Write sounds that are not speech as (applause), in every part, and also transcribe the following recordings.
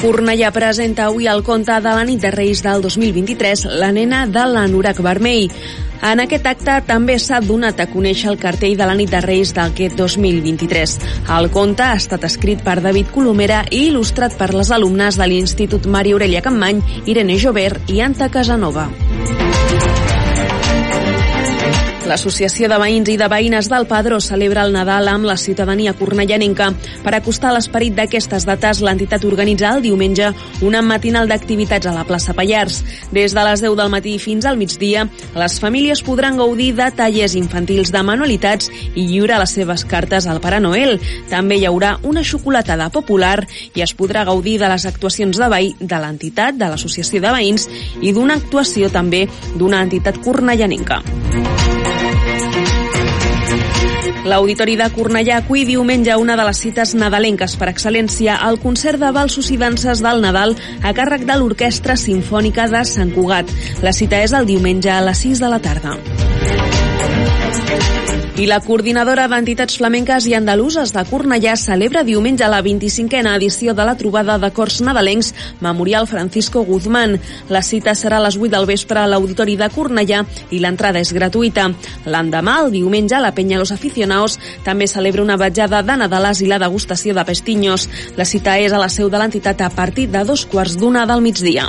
Cornellà presenta avui el conte de la nit de Reis del 2023, la nena de l'anorac vermell. En aquest acte també s'ha donat a conèixer el cartell de la nit de Reis d'aquest 2023. El conte ha estat escrit per David Colomera i il·lustrat per les alumnes de l'Institut Maria Aurelia Campmany, Irene Jobert i Anta Casanova. L'Associació de Veïns i de Veïnes del Padró celebra el Nadal amb la ciutadania cornellanenca. Per acostar l'esperit d'aquestes dates, l'entitat organitza el diumenge una matinal d'activitats a la plaça Pallars. Des de les 10 del matí fins al migdia, les famílies podran gaudir de tallers infantils de manualitats i lliurar les seves cartes al Pare Noel. També hi haurà una xocolatada popular i es podrà gaudir de les actuacions de veí de l'entitat, de l'Associació de Veïns i d'una actuació també d'una entitat cornellanenca. L'Auditori de Cornellà acull diumenge una de les cites nadalenques per excel·lència al concert de balsos i danses del Nadal a càrrec de l'Orquestra Simfònica de Sant Cugat. La cita és el diumenge a les 6 de la tarda. I la coordinadora d'entitats flamenques i andaluses de Cornellà celebra diumenge la 25a edició de la trobada de cors nadalencs Memorial Francisco Guzmán. La cita serà a les 8 del vespre a l'Auditori de Cornellà i l'entrada és gratuïta. L'endemà, el diumenge, la Penya Los Aficionados també celebra una vetjada de Nadales i la degustació de pestinyos. La cita és a la seu de l'entitat a partir de dos quarts d'una del migdia.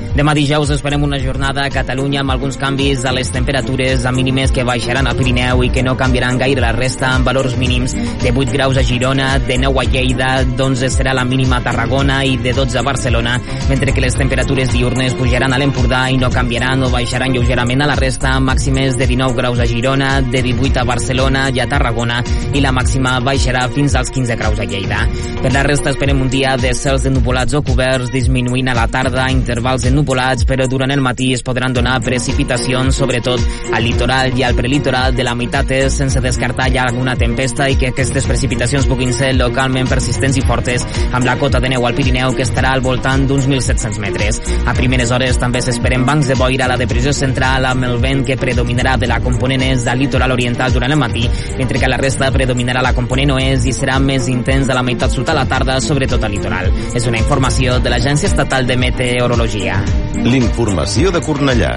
Demà dijous esperem una jornada a Catalunya amb alguns canvis a les temperatures a mínimes que baixaran al Pirineu i que no canviaran gaire la resta amb valors mínims de 8 graus a Girona, de 9 a Lleida, d'11 serà la mínima a Tarragona i de 12 a Barcelona, mentre que les temperatures diurnes pujaran a l'Empordà i no canviaran o baixaran lleugerament a la resta, màximes de 19 graus a Girona, de 18 a Barcelona i a Tarragona i la màxima baixarà fins als 15 graus a Lleida. Per la resta esperem un dia de cels ennuvolats o coberts disminuint a la tarda intervals ennupolats, però durant el matí es podran donar precipitacions, sobretot al litoral i al prelitoral de la meitat est, sense descartar ja alguna tempesta i que aquestes precipitacions puguin ser localment persistents i fortes, amb la cota de neu al Pirineu que estarà al voltant d'uns 1.700 metres. A primeres hores també s'esperen bancs de boira a la depressió central amb el vent que predominarà de la component est del litoral oriental durant el matí, mentre que la resta predominarà la component oest i serà més intens a la meitat sud a la tarda, sobretot al litoral. És una informació de l'Agència Estatal de Meteorologia. L'informació de Cornellà.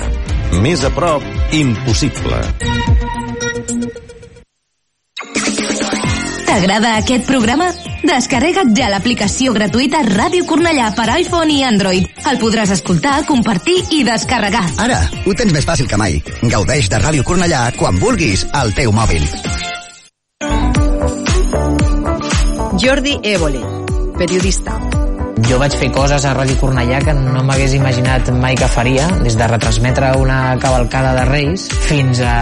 Més a prop, impossible. T'agrada aquest programa? Descarrega't ja l'aplicació gratuïta Ràdio Cornellà per iPhone i Android. El podràs escoltar, compartir i descarregar. Ara, ho tens més fàcil que mai. Gaudeix de Ràdio Cornellà quan vulguis al teu mòbil. Jordi Évole, periodista. Jo vaig fer coses a Ràdio Cornellà que no m'hagués imaginat mai que faria, des de retransmetre una cavalcada de Reis fins a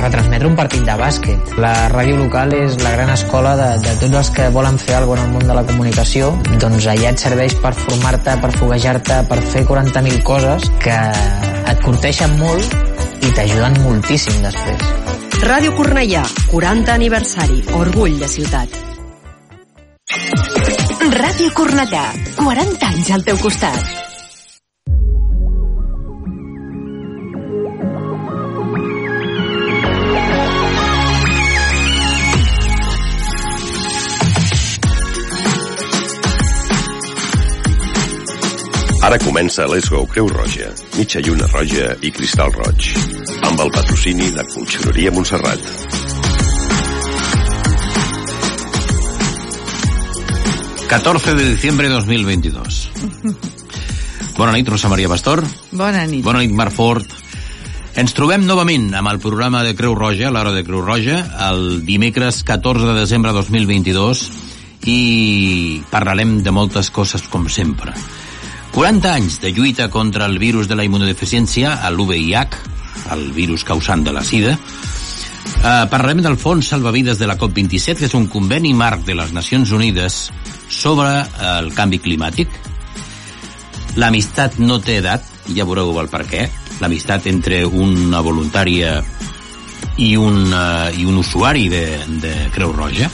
retransmetre un partit de bàsquet. La ràdio local és la gran escola de, de tots els que volen fer alguna cosa en el món de la comunicació. Doncs allà et serveix per formar-te, per foguejar-te, per fer 40.000 coses que et curteixen molt i t'ajuden moltíssim després. Ràdio Cornellà, 40 aniversari, orgull de ciutat. Ràdio Cornellà, 40 anys al teu costat. Ara comença Let's Go Creu Roja, mitja lluna roja i cristal roig, amb el patrocini de Conxeroria Montserrat. ...14 de diciembre de 2022. Bona nit, Rosa Maria Pastor. Bona nit. Bona nit, Marc Fort. Ens trobem novament amb el programa de Creu Roja, l'hora de Creu Roja, el dimecres 14 de desembre de 2022 i parlarem de moltes coses com sempre. 40 anys de lluita contra el virus de la immunodeficiència, l'UVIH, el virus causant de la sida. Uh, parlarem del Fons Salvavides de la COP27, que és un conveni marc de les Nacions Unides sobre el canvi climàtic. L'amistat no té edat, ja veureu el per què. L'amistat entre una voluntària i un, uh, i un usuari de, de Creu Roja.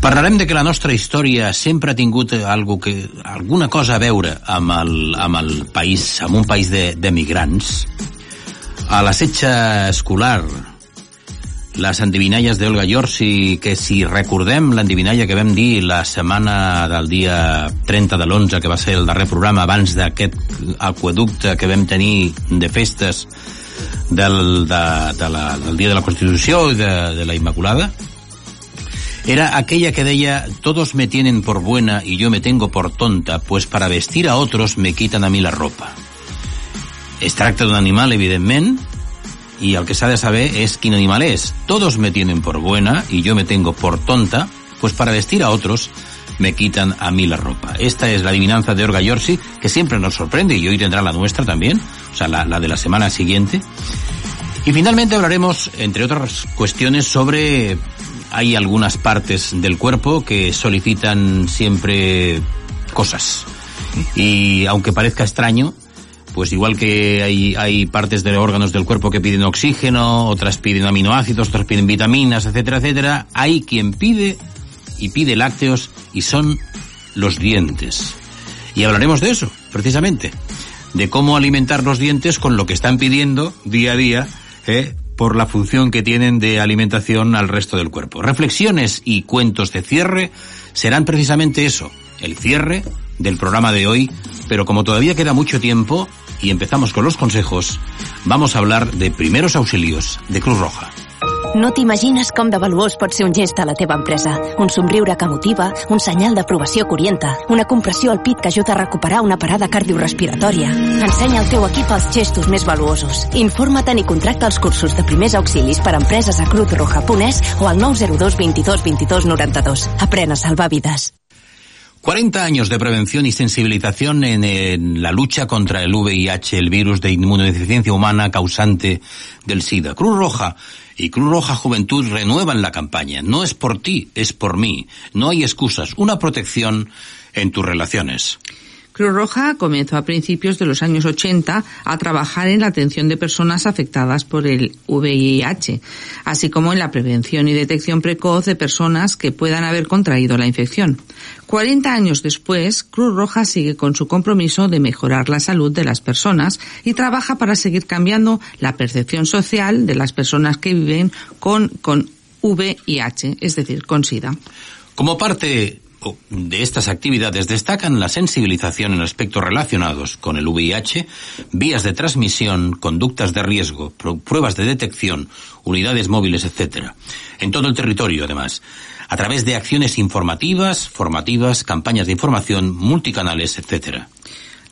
Parlarem de que la nostra història sempre ha tingut algo que, alguna cosa a veure amb el, amb el país, amb un país de, de migrants. A la setxa escolar, les endivinalles d'Olga Yorsi, que si recordem l'endivinalla que vam dir la setmana del dia 30 de l'11, que va ser el darrer programa abans d'aquest aqueducte que vam tenir de festes del, de, de la, del dia de la Constitució i de, de la Immaculada, era aquella que deia todos me tienen por buena y yo me tengo por tonta, pues para vestir a otros me quitan a mí la ropa. Es tracta d'un animal, evidentment, i el que s'ha de saber és quin animal és. Todos me tienen por buena y yo me tengo por tonta, pues para vestir a otros me quitan a mí la ropa. Esta es la adivinanza de Orga Yorsi, que siempre nos sorprende y hoy tendrá la nuestra también, o sea, la, la de la semana siguiente. Y finalmente hablaremos, entre otras cuestiones, sobre hay algunas partes del cuerpo que solicitan siempre cosas. Y aunque parezca extraño, pues igual que hay, hay partes de órganos del cuerpo que piden oxígeno, otras piden aminoácidos, otras piden vitaminas, etcétera, etcétera, hay quien pide y pide lácteos y son los dientes. Y hablaremos de eso, precisamente, de cómo alimentar los dientes con lo que están pidiendo día a día ¿eh? por la función que tienen de alimentación al resto del cuerpo. Reflexiones y cuentos de cierre serán precisamente eso, el cierre del programa de hoy, pero como todavía queda mucho tiempo y empezamos con los consejos, vamos a hablar de primeros auxilios de Cruz Roja. No t'imagines com de valuós pot ser un gest a la teva empresa. Un somriure que motiva, un senyal d'aprovació que orienta, una compressió al pit que ajuda a recuperar una parada cardiorrespiratòria. Ensenya al teu equip els gestos més valuosos. Informa't i contracta els cursos de primers auxilis per a empreses a cruzroja.es o al 902 22 22 92. Aprèn a salvar vides. 40 años de prevención y sensibilización en, en, la lucha contra el VIH, el virus de inmunodeficiencia humana causante del SIDA. Cruz Roja y Cruz Roja Juventud renuevan la campaña. No es por ti, es por mí. No hay excusas. Una protección en tus relaciones. Cruz Roja comenzó a principios de los años 80 a trabajar en la atención de personas afectadas por el VIH, así como en la prevención y detección precoz de personas que puedan haber contraído la infección. 40 años después, Cruz Roja sigue con su compromiso de mejorar la salud de las personas y trabaja para seguir cambiando la percepción social de las personas que viven con, con VIH, es decir, con SIDA. Como parte de estas actividades destacan la sensibilización en aspectos relacionados con el VIH, vías de transmisión, conductas de riesgo, pruebas de detección, unidades móviles, etc. En todo el territorio, además, a través de acciones informativas, formativas, campañas de información, multicanales, etc.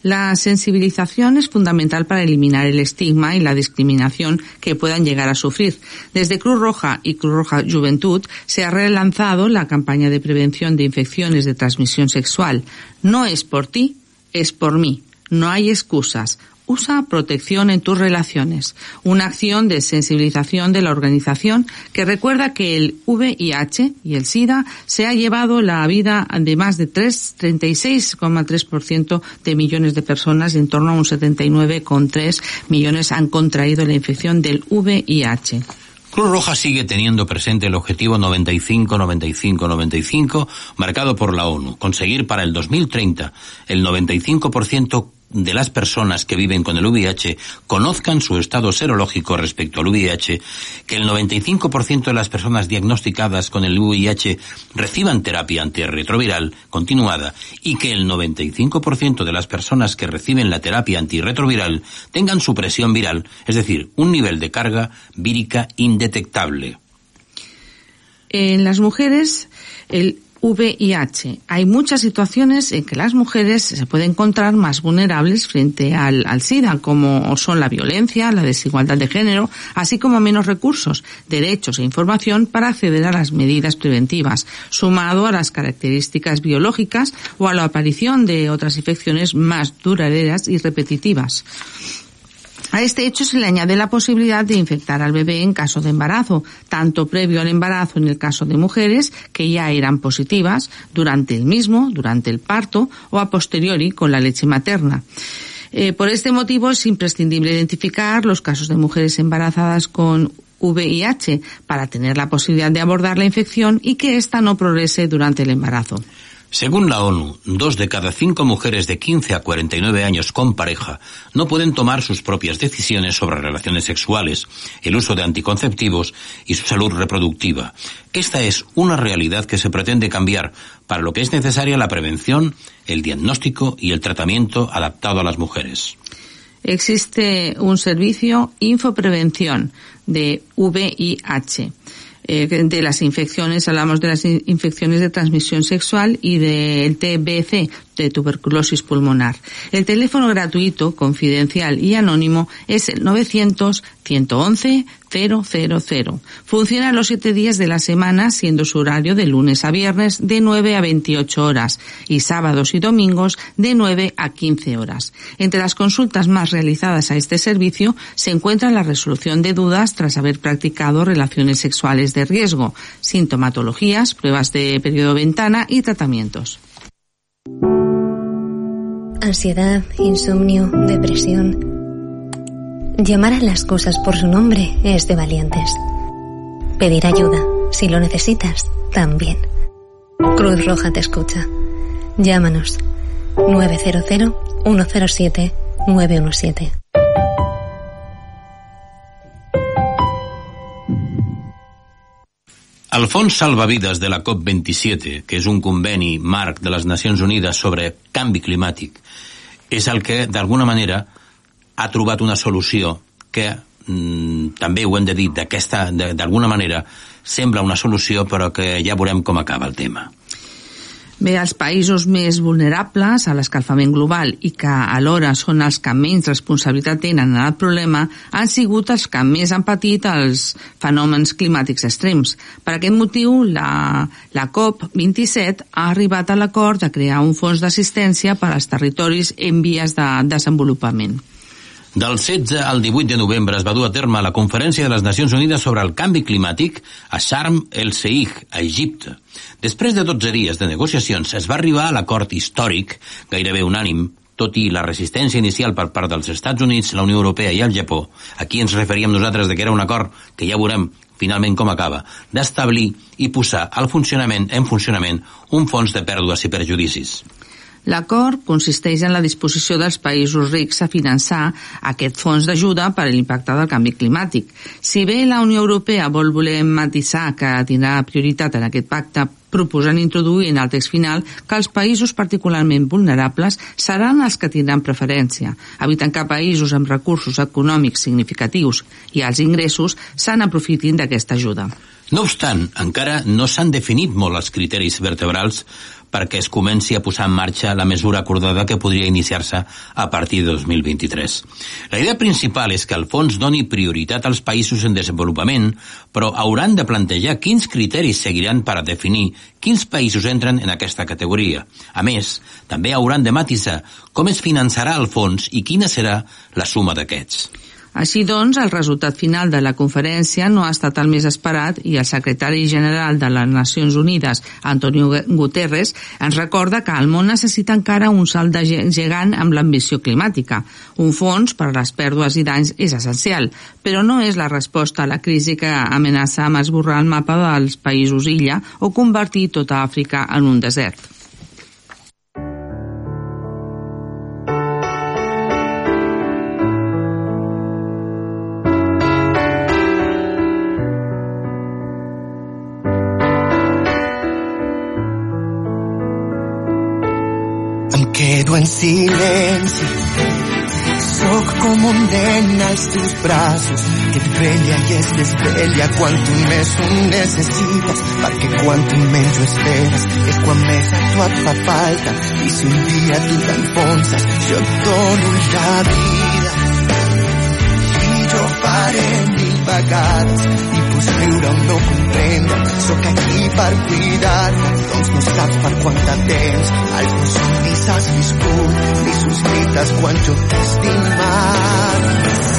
La sensibilización es fundamental para eliminar el estigma y la discriminación que puedan llegar a sufrir. Desde Cruz Roja y Cruz Roja Juventud se ha relanzado la campaña de prevención de infecciones de transmisión sexual. No es por ti, es por mí. No hay excusas usa protección en tus relaciones, una acción de sensibilización de la organización que recuerda que el VIH y el SIDA se ha llevado la vida de más de 36,3% de millones de personas y en torno a un 79,3 millones han contraído la infección del VIH. Cruz Roja sigue teniendo presente el objetivo 95-95-95 marcado por la ONU, conseguir para el 2030 el 95% de las personas que viven con el VIH conozcan su estado serológico respecto al VIH, que el 95% de las personas diagnosticadas con el VIH reciban terapia antirretroviral continuada y que el 95% de las personas que reciben la terapia antirretroviral tengan su presión viral, es decir, un nivel de carga vírica indetectable. En las mujeres, el VIH. Hay muchas situaciones en que las mujeres se pueden encontrar más vulnerables frente al, al, SIDA, como son la violencia, la desigualdad de género, así como menos recursos, derechos e información para acceder a las medidas preventivas, sumado a las características biológicas o a la aparición de otras infecciones más duraderas y repetitivas. A este hecho se le añade la posibilidad de infectar al bebé en caso de embarazo, tanto previo al embarazo en el caso de mujeres que ya eran positivas, durante el mismo, durante el parto o a posteriori con la leche materna. Eh, por este motivo es imprescindible identificar los casos de mujeres embarazadas con VIH para tener la posibilidad de abordar la infección y que ésta no progrese durante el embarazo. Según la ONU, dos de cada cinco mujeres de 15 a 49 años con pareja no pueden tomar sus propias decisiones sobre relaciones sexuales, el uso de anticonceptivos y su salud reproductiva. Esta es una realidad que se pretende cambiar, para lo que es necesaria la prevención, el diagnóstico y el tratamiento adaptado a las mujeres. Existe un servicio Infoprevención de VIH de las infecciones, hablamos de las infecciones de transmisión sexual y del TBC, de tuberculosis pulmonar. El teléfono gratuito, confidencial y anónimo es el 900 111 000. Funciona los siete días de la semana, siendo su horario de lunes a viernes de 9 a 28 horas y sábados y domingos de 9 a 15 horas. Entre las consultas más realizadas a este servicio se encuentra la resolución de dudas tras haber practicado relaciones sexuales de riesgo, sintomatologías, pruebas de periodo ventana y tratamientos. Ansiedad, insomnio, depresión. Llamar a las cosas por su nombre es de valientes. Pedir ayuda, si lo necesitas, también. Cruz Roja te escucha. Llámanos 900 107 917. El Fons Salvavides de la COP27, que és un conveni marc de les Nacions Unides sobre canvi climàtic, és el que, d'alguna manera, ha trobat una solució que, mm, també ho hem de dir, d'alguna manera, sembla una solució, però que ja veurem com acaba el tema. Bé, els països més vulnerables a l'escalfament global i que alhora són els que menys responsabilitat tenen en el problema han sigut els que més han patit els fenòmens climàtics extrems. Per aquest motiu, la, la COP27 ha arribat a l'acord de crear un fons d'assistència per als territoris en vies de desenvolupament. Del 16 al 18 de novembre es va dur a terme la Conferència de les Nacions Unides sobre el Canvi Climàtic a Sharm el-Sheikh, a Egipte. Després de 12 dies de negociacions es va arribar a l'acord històric, gairebé unànim, tot i la resistència inicial per part dels Estats Units, la Unió Europea i el Japó, aquí ens referíem nosaltres de que era un acord que ja veurem finalment com acaba, d'establir i posar al funcionament en funcionament un fons de pèrdues i perjudicis. L'acord consisteix en la disposició dels països rics a finançar aquest fons d'ajuda per a l'impacte del canvi climàtic. Si bé la Unió Europea vol voler matisar que tindrà prioritat en aquest pacte proposant introduir en el text final que els països particularment vulnerables seran els que tindran preferència, evitant que països amb recursos econòmics significatius i els ingressos se'n aprofitin d'aquesta ajuda. No obstant, encara no s'han definit molt els criteris vertebrals perquè es comenci a posar en marxa la mesura acordada que podria iniciar-se a partir de 2023. La idea principal és que el fons doni prioritat als països en desenvolupament, però hauran de plantejar quins criteris seguiran per a definir quins països entren en aquesta categoria. A més, també hauran de matisar com es finançarà el fons i quina serà la suma d'aquests. Així doncs, el resultat final de la conferència no ha estat el més esperat i el secretari general de les Nacions Unides, Antonio Guterres, ens recorda que el món necessita encara un salt de gegant amb l'ambició climàtica. Un fons per a les pèrdues i danys és essencial, però no és la resposta a la crisi que amenaça amb esborrar el mapa dels països illa o convertir tota Àfrica en un desert. En silenci. Soc com un nen als teus braços que et vella i es desvella quan tu més ho necessites perquè quan tu menys ho esperes és quan més a tu et fa falta i si un dia tu t'enfonses jo et dono la vida. I jo faré mil vegades i pots riure o no comprendre sóc aquí per cuidar. Doncs no saps per quant de temps meus somnis has viscut ni necessites quan jo t'he estimat.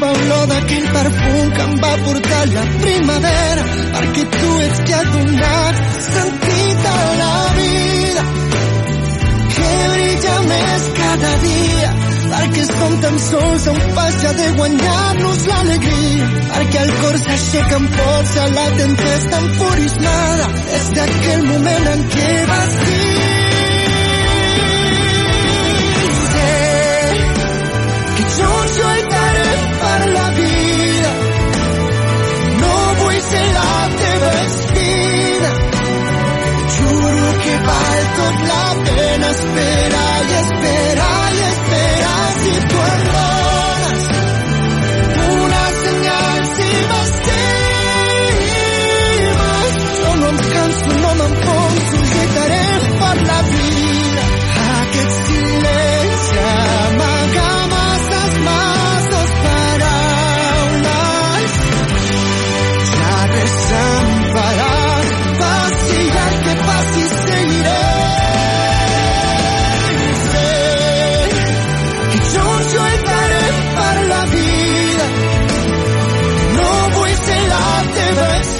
Fa olor d'aquell perfum que em va portar la primavera. Perquè tu ets qui ha donat sentit a la vida. Que brilla més cada dia. Perquè som tan sols a un pas ja de guanyar-nos l'alegria. Perquè el cor s'aixeca amb força la tempesta enfurismada. Des d'aquell moment en què vas dir sé que la vida. No vull ser la teva espina juro que val la pena. Esperar i esperar i esperar si tu em la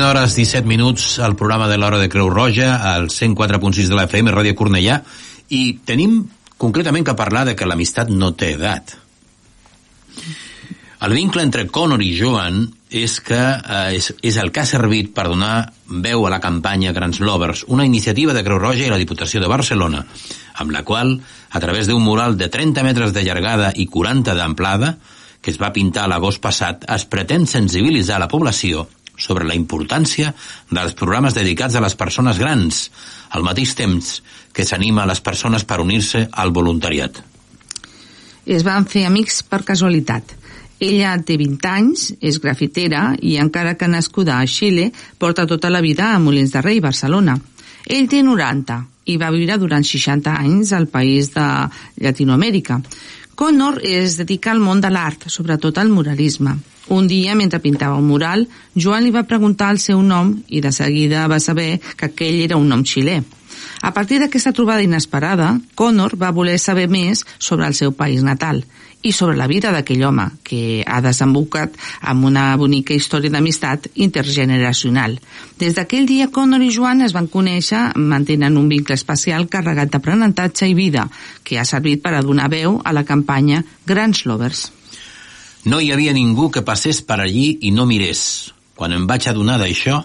21 hores 17 minuts al programa de l'Hora de Creu Roja, al 104.6 de la FM, Ràdio Cornellà, i tenim concretament que parlar de que l'amistat no té edat. El vincle entre Connor i Joan és que eh, és, és el que ha servit per donar veu a la campanya Grans Lovers, una iniciativa de Creu Roja i la Diputació de Barcelona, amb la qual, a través d'un mural de 30 metres de llargada i 40 d'amplada, que es va pintar l'agost passat, es pretén sensibilitzar la població sobre la importància dels programes dedicats a les persones grans, al mateix temps que s'anima a les persones per unir-se al voluntariat. Es van fer amics per casualitat. Ella té 20 anys, és grafitera i encara que nascuda a Xile, porta tota la vida a Molins de Rei, Barcelona. Ell té 90 i va viure durant 60 anys al país de Llatinoamèrica. Connor es dedica al món de l'art, sobretot al muralisme. Un dia, mentre pintava un mural, Joan li va preguntar el seu nom i de seguida va saber que aquell era un nom xilè. A partir d'aquesta trobada inesperada, Connor va voler saber més sobre el seu país natal i sobre la vida d'aquell home, que ha desembocat amb una bonica història d'amistat intergeneracional. Des d'aquell dia, Connor i Joan es van conèixer mantenen un vincle especial carregat d'aprenentatge i vida, que ha servit per a donar veu a la campanya Grans Lovers. No hi havia ningú que passés per allí i no mirés. Quan em vaig adonar d'això,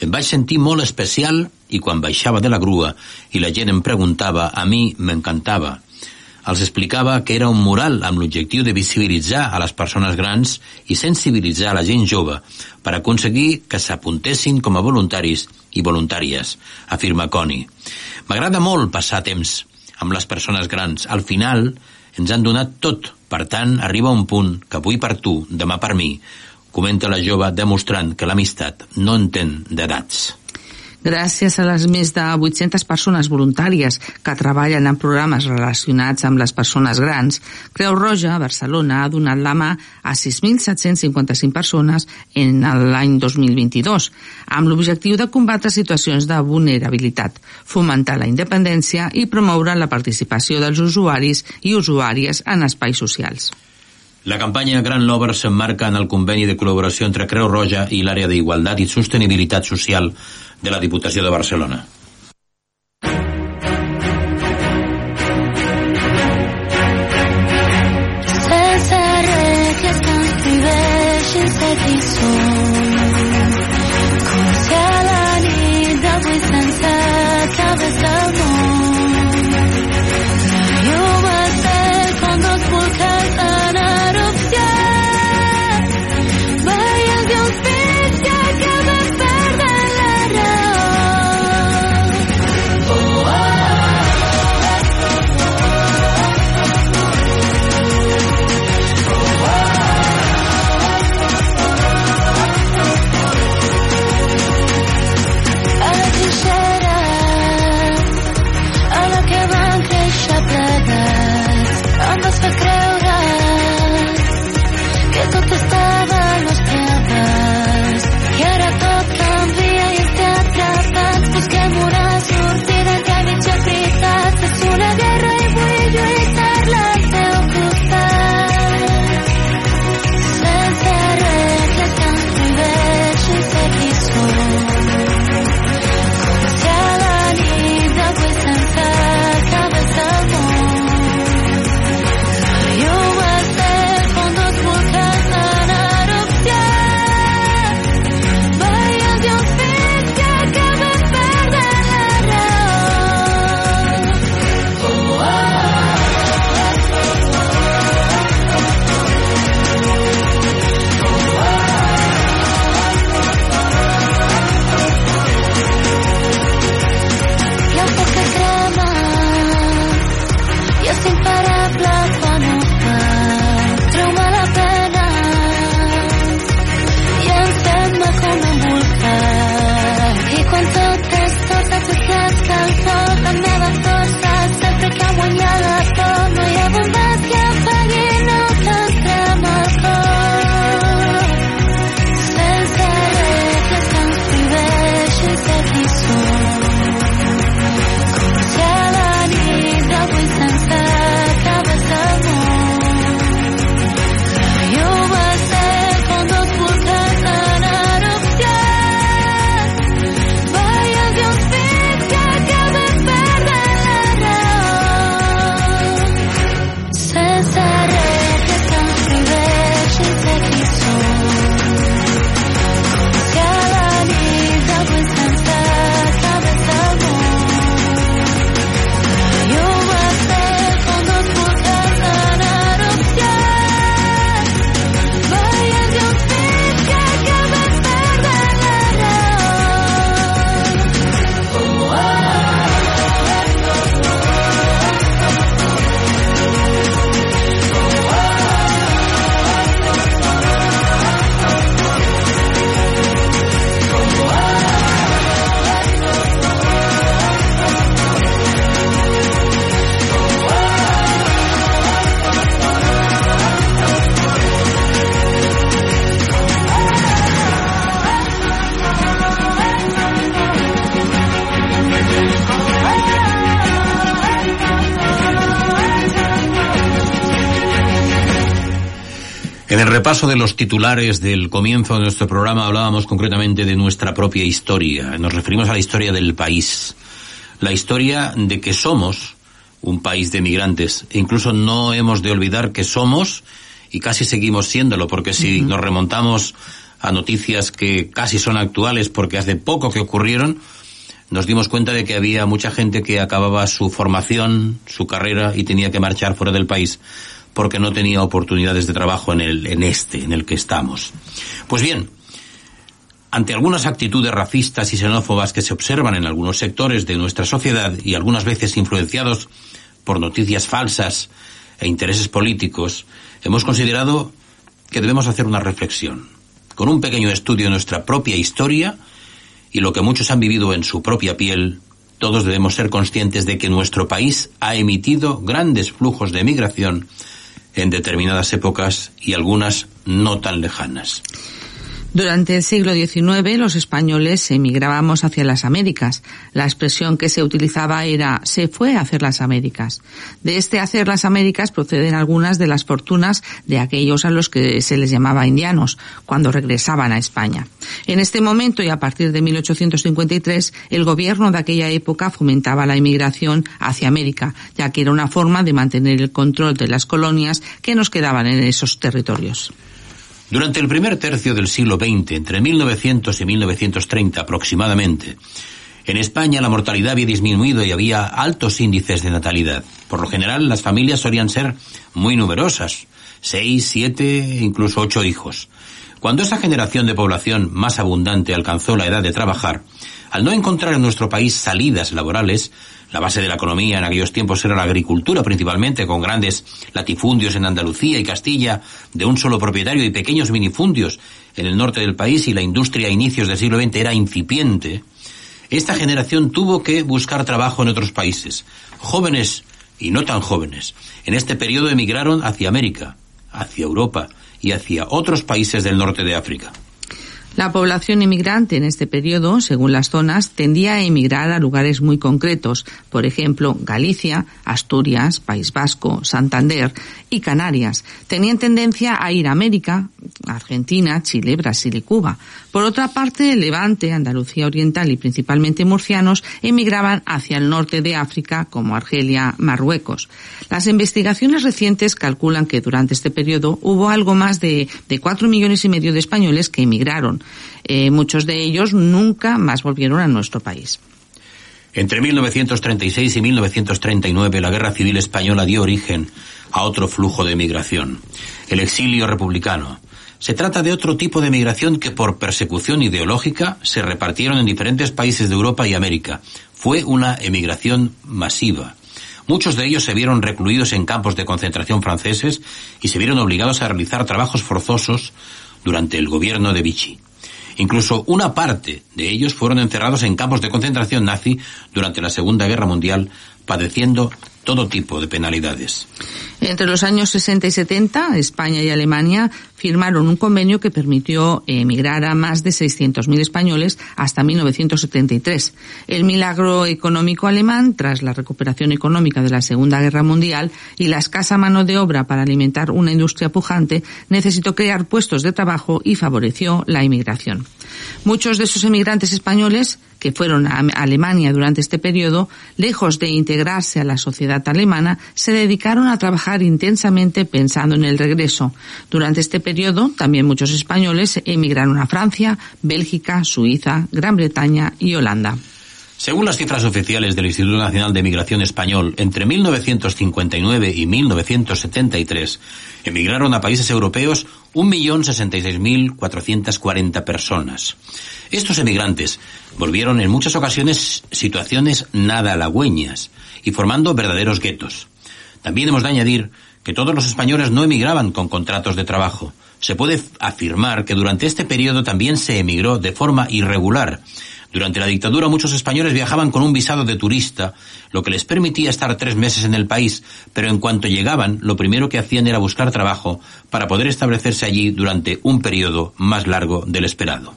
em vaig sentir molt especial i quan baixava de la grua i la gent em preguntava, a mi m'encantava. Els explicava que era un mural amb l'objectiu de visibilitzar a les persones grans i sensibilitzar a la gent jove per aconseguir que s'apuntessin com a voluntaris i voluntàries, afirma Connie. M'agrada molt passar temps amb les persones grans. Al final ens han donat tot, per tant, arriba un punt que avui per tu, demà per mi, comenta la jove demostrant que l'amistat no entén d'edats. Gràcies a les més de 800 persones voluntàries que treballen en programes relacionats amb les persones grans, Creu Roja a Barcelona ha donat la mà a 6.755 persones en l'any 2022, amb l'objectiu de combatre situacions de vulnerabilitat, fomentar la independència i promoure la participació dels usuaris i usuàries en espais socials. La campanya Gran Lover s'emmarca en el conveni de col·laboració entre Creu Roja i l'àrea d'Igualtat i Sostenibilitat Social de la Diputació de Barcelona. Sense som. Repaso de los titulares del comienzo de nuestro programa hablábamos concretamente de nuestra propia historia. Nos referimos a la historia del país. La historia de que somos un país de migrantes. E incluso no hemos de olvidar que somos y casi seguimos siéndolo, porque si nos remontamos a noticias que casi son actuales porque hace poco que ocurrieron, nos dimos cuenta de que había mucha gente que acababa su formación, su carrera y tenía que marchar fuera del país porque no tenía oportunidades de trabajo en, el, en este, en el que estamos. Pues bien, ante algunas actitudes racistas y xenófobas que se observan en algunos sectores de nuestra sociedad y algunas veces influenciados por noticias falsas e intereses políticos, hemos considerado que debemos hacer una reflexión, con un pequeño estudio de nuestra propia historia y lo que muchos han vivido en su propia piel, todos debemos ser conscientes de que nuestro país ha emitido grandes flujos de migración en determinadas épocas y algunas no tan lejanas. Durante el siglo XIX los españoles emigrábamos hacia las Américas. La expresión que se utilizaba era se fue a hacer las Américas. De este hacer las Américas proceden algunas de las fortunas de aquellos a los que se les llamaba indianos cuando regresaban a España. En este momento y a partir de 1853 el gobierno de aquella época fomentaba la inmigración hacia América, ya que era una forma de mantener el control de las colonias que nos quedaban en esos territorios. Durante el primer tercio del siglo XX, entre 1900 y 1930 aproximadamente, en España la mortalidad había disminuido y había altos índices de natalidad. Por lo general, las familias solían ser muy numerosas, seis, siete, incluso ocho hijos. Cuando esa generación de población más abundante alcanzó la edad de trabajar, al no encontrar en nuestro país salidas laborales, la base de la economía en aquellos tiempos era la agricultura principalmente, con grandes latifundios en Andalucía y Castilla, de un solo propietario y pequeños minifundios en el norte del país y la industria a inicios del siglo XX era incipiente, esta generación tuvo que buscar trabajo en otros países. Jóvenes y no tan jóvenes. En este periodo emigraron hacia América, hacia Europa y hacia otros países del norte de África. La población inmigrante en este periodo, según las zonas, tendía a emigrar a lugares muy concretos, por ejemplo, Galicia, Asturias, País Vasco, Santander y Canarias. Tenían tendencia a ir a América, Argentina, Chile, Brasil y Cuba. Por otra parte, Levante, Andalucía Oriental y principalmente murcianos emigraban hacia el norte de África, como Argelia, Marruecos. Las investigaciones recientes calculan que durante este periodo hubo algo más de, de cuatro millones y medio de españoles que emigraron. Eh, muchos de ellos nunca más volvieron a nuestro país. Entre 1936 y 1939 la Guerra Civil Española dio origen a otro flujo de emigración, el exilio republicano. Se trata de otro tipo de migración que por persecución ideológica se repartieron en diferentes países de Europa y América. Fue una emigración masiva. Muchos de ellos se vieron recluidos en campos de concentración franceses y se vieron obligados a realizar trabajos forzosos durante el gobierno de Vichy. Incluso una parte de ellos fueron encerrados en campos de concentración nazi durante la Segunda Guerra Mundial, padeciendo todo tipo de penalidades. Entre los años 60 y 70, España y Alemania firmaron un convenio que permitió emigrar a más de 600.000 españoles hasta 1973. El milagro económico alemán, tras la recuperación económica de la Segunda Guerra Mundial y la escasa mano de obra para alimentar una industria pujante, necesitó crear puestos de trabajo y favoreció la inmigración. Muchos de esos emigrantes españoles que fueron a Alemania durante este periodo, lejos de integrarse a la sociedad alemana, se dedicaron a trabajar intensamente pensando en el regreso. Durante este periodo, también muchos españoles emigraron a Francia, Bélgica, Suiza, Gran Bretaña y Holanda. Según las cifras oficiales del Instituto Nacional de Migración Español, entre 1959 y 1973 emigraron a países europeos 1.066.440 personas. Estos emigrantes volvieron en muchas ocasiones situaciones nada halagüeñas y formando verdaderos guetos. También hemos de añadir que todos los españoles no emigraban con contratos de trabajo. Se puede afirmar que durante este periodo también se emigró de forma irregular, durante la dictadura muchos españoles viajaban con un visado de turista, lo que les permitía estar tres meses en el país, pero en cuanto llegaban, lo primero que hacían era buscar trabajo para poder establecerse allí durante un periodo más largo del esperado.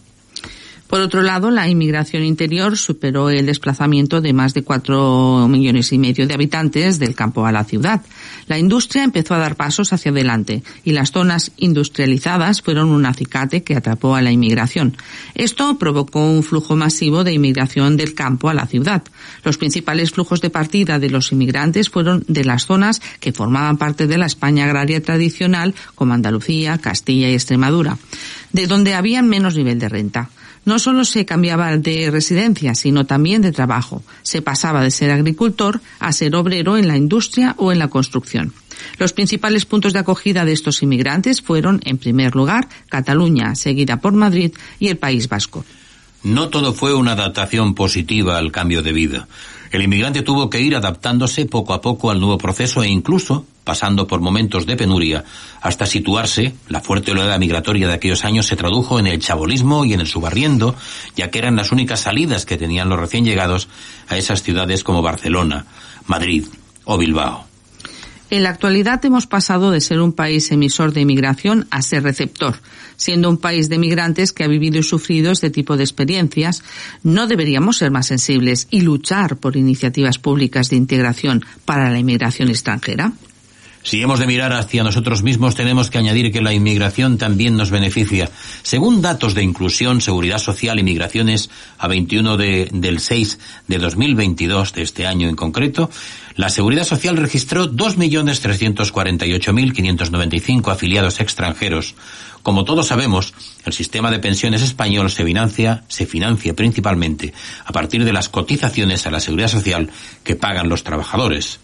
Por otro lado, la inmigración interior superó el desplazamiento de más de cuatro millones y medio de habitantes del campo a la ciudad. La industria empezó a dar pasos hacia adelante y las zonas industrializadas fueron un acicate que atrapó a la inmigración. Esto provocó un flujo masivo de inmigración del campo a la ciudad. Los principales flujos de partida de los inmigrantes fueron de las zonas que formaban parte de la España agraria tradicional, como Andalucía, Castilla y Extremadura, de donde había menos nivel de renta no solo se cambiaba de residencia, sino también de trabajo. Se pasaba de ser agricultor a ser obrero en la industria o en la construcción. Los principales puntos de acogida de estos inmigrantes fueron, en primer lugar, Cataluña, seguida por Madrid y el País Vasco. No todo fue una adaptación positiva al cambio de vida. El inmigrante tuvo que ir adaptándose poco a poco al nuevo proceso e incluso pasando por momentos de penuria, hasta situarse, la fuerte oleada migratoria de aquellos años se tradujo en el chabolismo y en el subarriendo, ya que eran las únicas salidas que tenían los recién llegados a esas ciudades como Barcelona, Madrid o Bilbao. En la actualidad hemos pasado de ser un país emisor de inmigración a ser receptor. Siendo un país de migrantes que ha vivido y sufrido este tipo de experiencias, ¿no deberíamos ser más sensibles y luchar por iniciativas públicas de integración para la inmigración extranjera? Si hemos de mirar hacia nosotros mismos, tenemos que añadir que la inmigración también nos beneficia. Según datos de inclusión, seguridad social y migraciones a 21 de, del 6 de 2022, de este año en concreto, la Seguridad Social registró 2.348.595 afiliados extranjeros. Como todos sabemos, el sistema de pensiones español se financia, se financia principalmente a partir de las cotizaciones a la Seguridad Social que pagan los trabajadores.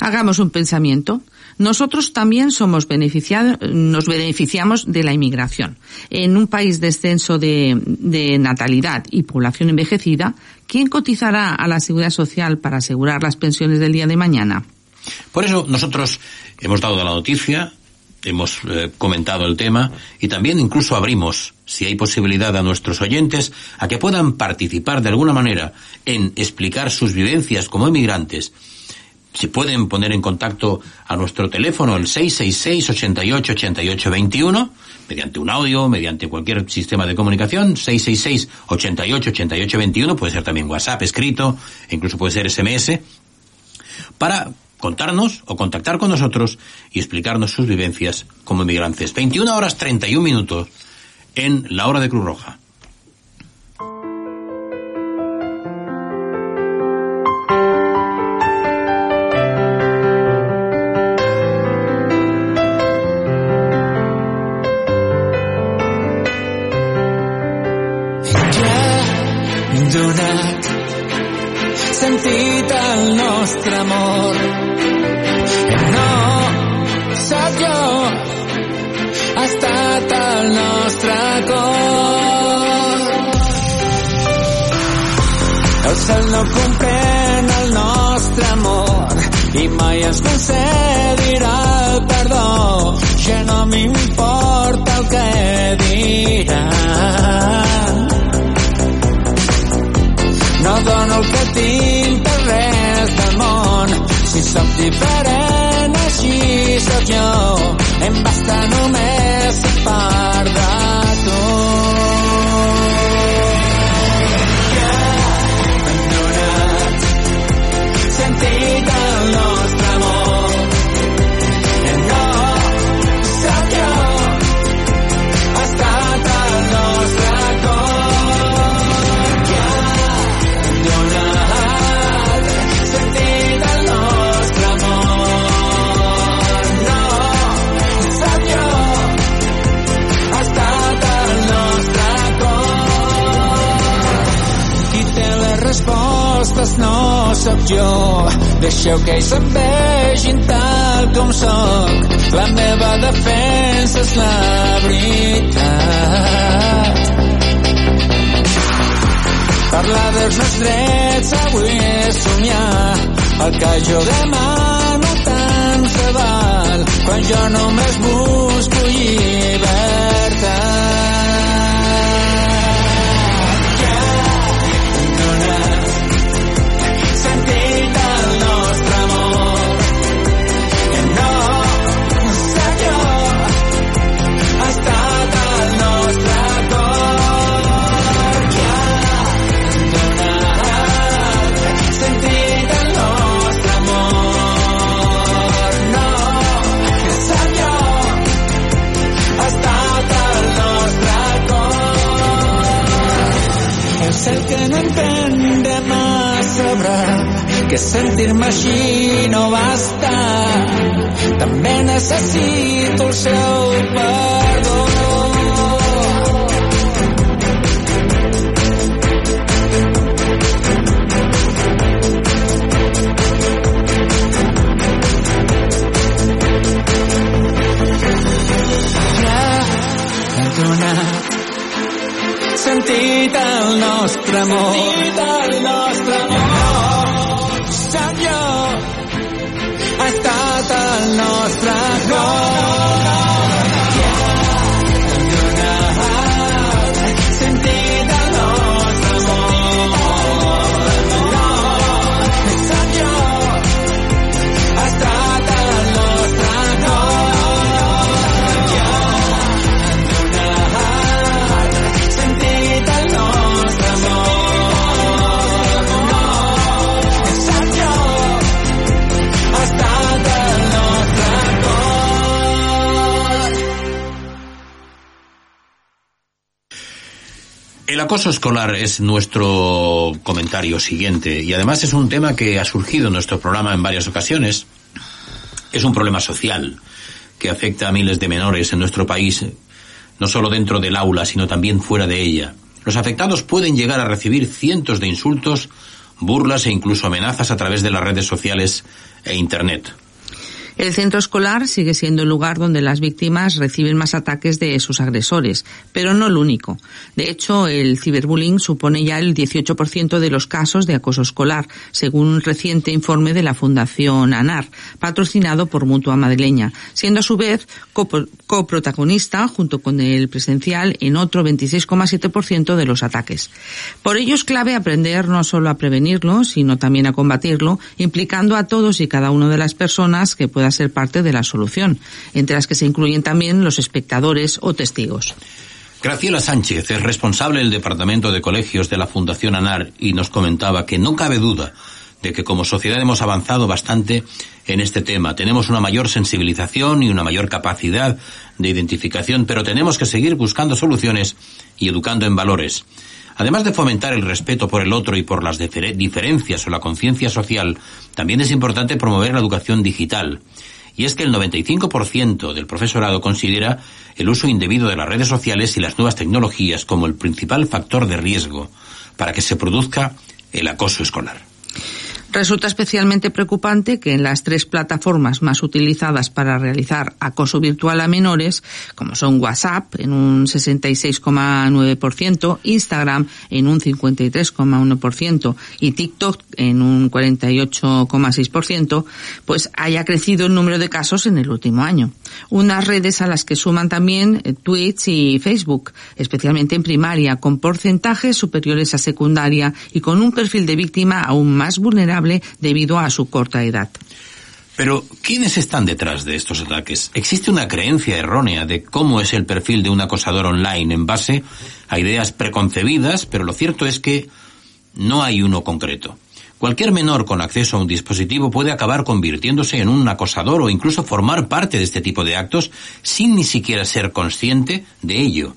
Hagamos un pensamiento. Nosotros también somos beneficiados, nos beneficiamos de la inmigración. En un país descenso de, de natalidad y población envejecida, ¿quién cotizará a la seguridad social para asegurar las pensiones del día de mañana? Por eso nosotros hemos dado la noticia, hemos eh, comentado el tema y también incluso abrimos, si hay posibilidad a nuestros oyentes, a que puedan participar de alguna manera en explicar sus vivencias como inmigrantes se pueden poner en contacto a nuestro teléfono, el 666 88 88 21, mediante un audio, mediante cualquier sistema de comunicación, 666 88 88 21, puede ser también WhatsApp escrito, incluso puede ser SMS, para contarnos o contactar con nosotros y explicarnos sus vivencias como inmigrantes. 21 horas 31 minutos en la hora de Cruz Roja. Sentit al nostre amor. No sóc jo, ha estat el nostre cor. El cel no comprèn el nostre amor i mai ens concedirà el perdó. Ja no m'importa el que diran no dono el que tinc sóc diferent, així sóc jo. Em basta només ser sóc jo. Deixeu que ells em vegin tal com sóc. La meva defensa és la veritat. Parlar dels meus drets avui és somiar. El que jo demano tant se val quan jo només busco llibertat. Que sentir-me així no basta. També necessito el seu perdó. Acoso escolar es nuestro comentario siguiente y además es un tema que ha surgido en nuestro programa en varias ocasiones. Es un problema social que afecta a miles de menores en nuestro país, no solo dentro del aula, sino también fuera de ella. Los afectados pueden llegar a recibir cientos de insultos, burlas e incluso amenazas a través de las redes sociales e Internet. El centro escolar sigue siendo el lugar donde las víctimas reciben más ataques de sus agresores, pero no el único. De hecho, el ciberbullying supone ya el 18% de los casos de acoso escolar, según un reciente informe de la Fundación ANAR, patrocinado por Mutua Madrileña, siendo a su vez coprotagonista, junto con el presencial, en otro 26,7% de los ataques. Por ello es clave aprender no solo a prevenirlo, sino también a combatirlo, implicando a todos y cada una de las personas que puedan ser parte de la solución, entre las que se incluyen también los espectadores o testigos. Graciela Sánchez es responsable del Departamento de Colegios de la Fundación ANAR y nos comentaba que no cabe duda de que como sociedad hemos avanzado bastante en este tema. Tenemos una mayor sensibilización y una mayor capacidad de identificación, pero tenemos que seguir buscando soluciones y educando en valores. Además de fomentar el respeto por el otro y por las diferencias o la conciencia social, también es importante promover la educación digital. Y es que el 95% del profesorado considera el uso indebido de las redes sociales y las nuevas tecnologías como el principal factor de riesgo para que se produzca el acoso escolar. Resulta especialmente preocupante que en las tres plataformas más utilizadas para realizar acoso virtual a menores, como son WhatsApp en un 66,9%, Instagram en un 53,1% y TikTok en un 48,6%, pues haya crecido el número de casos en el último año. Unas redes a las que suman también eh, Twitch y Facebook, especialmente en primaria, con porcentajes superiores a secundaria y con un perfil de víctima aún más vulnerable debido a su corta edad. Pero, ¿quiénes están detrás de estos ataques? ¿Existe una creencia errónea de cómo es el perfil de un acosador online en base a ideas preconcebidas, pero lo cierto es que no hay uno concreto. Cualquier menor con acceso a un dispositivo puede acabar convirtiéndose en un acosador o incluso formar parte de este tipo de actos sin ni siquiera ser consciente de ello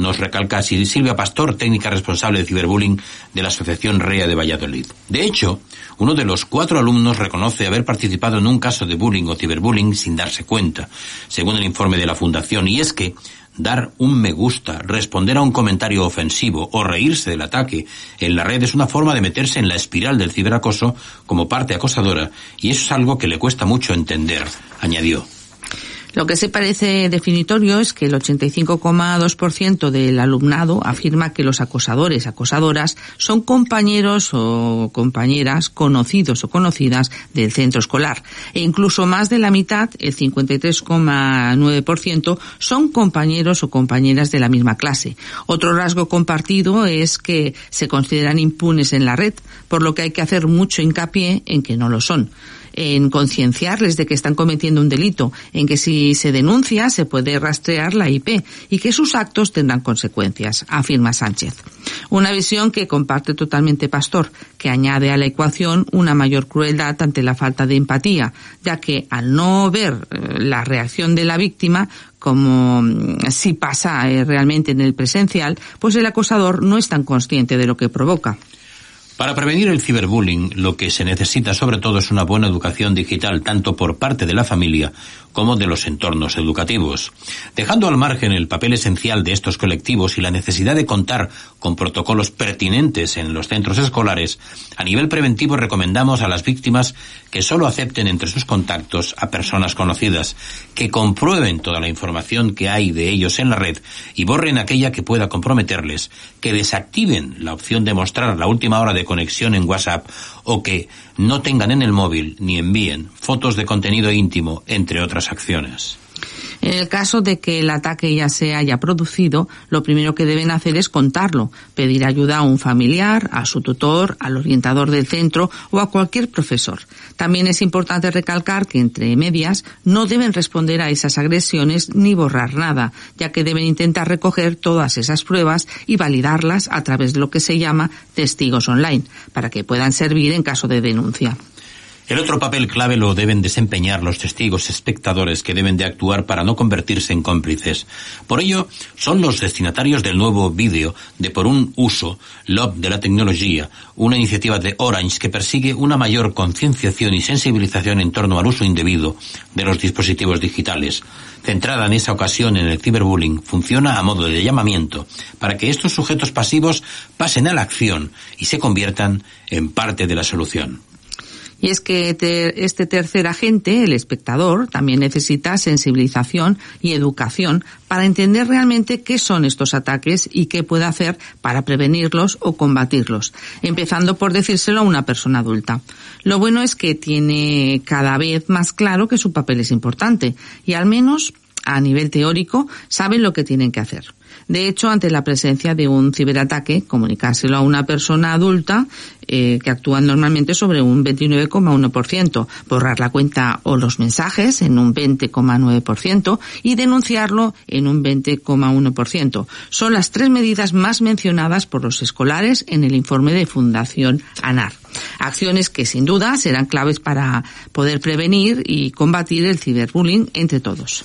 nos recalca Silvia Pastor, técnica responsable de ciberbullying de la Asociación REA de Valladolid. De hecho, uno de los cuatro alumnos reconoce haber participado en un caso de bullying o ciberbullying sin darse cuenta, según el informe de la Fundación, y es que dar un me gusta, responder a un comentario ofensivo o reírse del ataque en la red es una forma de meterse en la espiral del ciberacoso como parte acosadora, y eso es algo que le cuesta mucho entender, añadió. Lo que se parece definitorio es que el 85,2% del alumnado afirma que los acosadores, acosadoras, son compañeros o compañeras conocidos o conocidas del centro escolar. E incluso más de la mitad, el 53,9%, son compañeros o compañeras de la misma clase. Otro rasgo compartido es que se consideran impunes en la red, por lo que hay que hacer mucho hincapié en que no lo son en concienciarles de que están cometiendo un delito, en que si se denuncia se puede rastrear la IP y que sus actos tendrán consecuencias, afirma Sánchez. Una visión que comparte totalmente Pastor, que añade a la ecuación una mayor crueldad ante la falta de empatía, ya que al no ver eh, la reacción de la víctima, como mm, si pasa eh, realmente en el presencial, pues el acosador no es tan consciente de lo que provoca. Para prevenir el ciberbullying, lo que se necesita sobre todo es una buena educación digital, tanto por parte de la familia como de los entornos educativos. Dejando al margen el papel esencial de estos colectivos y la necesidad de contar con protocolos pertinentes en los centros escolares, a nivel preventivo recomendamos a las víctimas que solo acepten entre sus contactos a personas conocidas, que comprueben toda la información que hay de ellos en la red y borren aquella que pueda comprometerles, que desactiven la opción de mostrar la última hora de conexión en WhatsApp o que no tengan en el móvil ni envíen fotos de contenido íntimo, entre otras acciones. En el caso de que el ataque ya se haya producido, lo primero que deben hacer es contarlo, pedir ayuda a un familiar, a su tutor, al orientador del centro o a cualquier profesor. También es importante recalcar que entre medias no deben responder a esas agresiones ni borrar nada, ya que deben intentar recoger todas esas pruebas y validarlas a través de lo que se llama testigos online, para que puedan servir en caso de denuncia. El otro papel clave lo deben desempeñar los testigos espectadores que deben de actuar para no convertirse en cómplices. Por ello, son los destinatarios del nuevo vídeo de Por un uso, Love de la tecnología, una iniciativa de Orange que persigue una mayor concienciación y sensibilización en torno al uso indebido de los dispositivos digitales. Centrada en esa ocasión en el ciberbullying, funciona a modo de llamamiento para que estos sujetos pasivos pasen a la acción y se conviertan en parte de la solución. Y es que este tercer agente, el espectador, también necesita sensibilización y educación para entender realmente qué son estos ataques y qué puede hacer para prevenirlos o combatirlos, empezando por decírselo a una persona adulta. Lo bueno es que tiene cada vez más claro que su papel es importante y al menos a nivel teórico saben lo que tienen que hacer. De hecho, ante la presencia de un ciberataque, comunicárselo a una persona adulta eh, que actúa normalmente sobre un 29,1%, borrar la cuenta o los mensajes en un 20,9% y denunciarlo en un 20,1%. Son las tres medidas más mencionadas por los escolares en el informe de Fundación ANAR. Acciones que sin duda serán claves para poder prevenir y combatir el ciberbullying entre todos.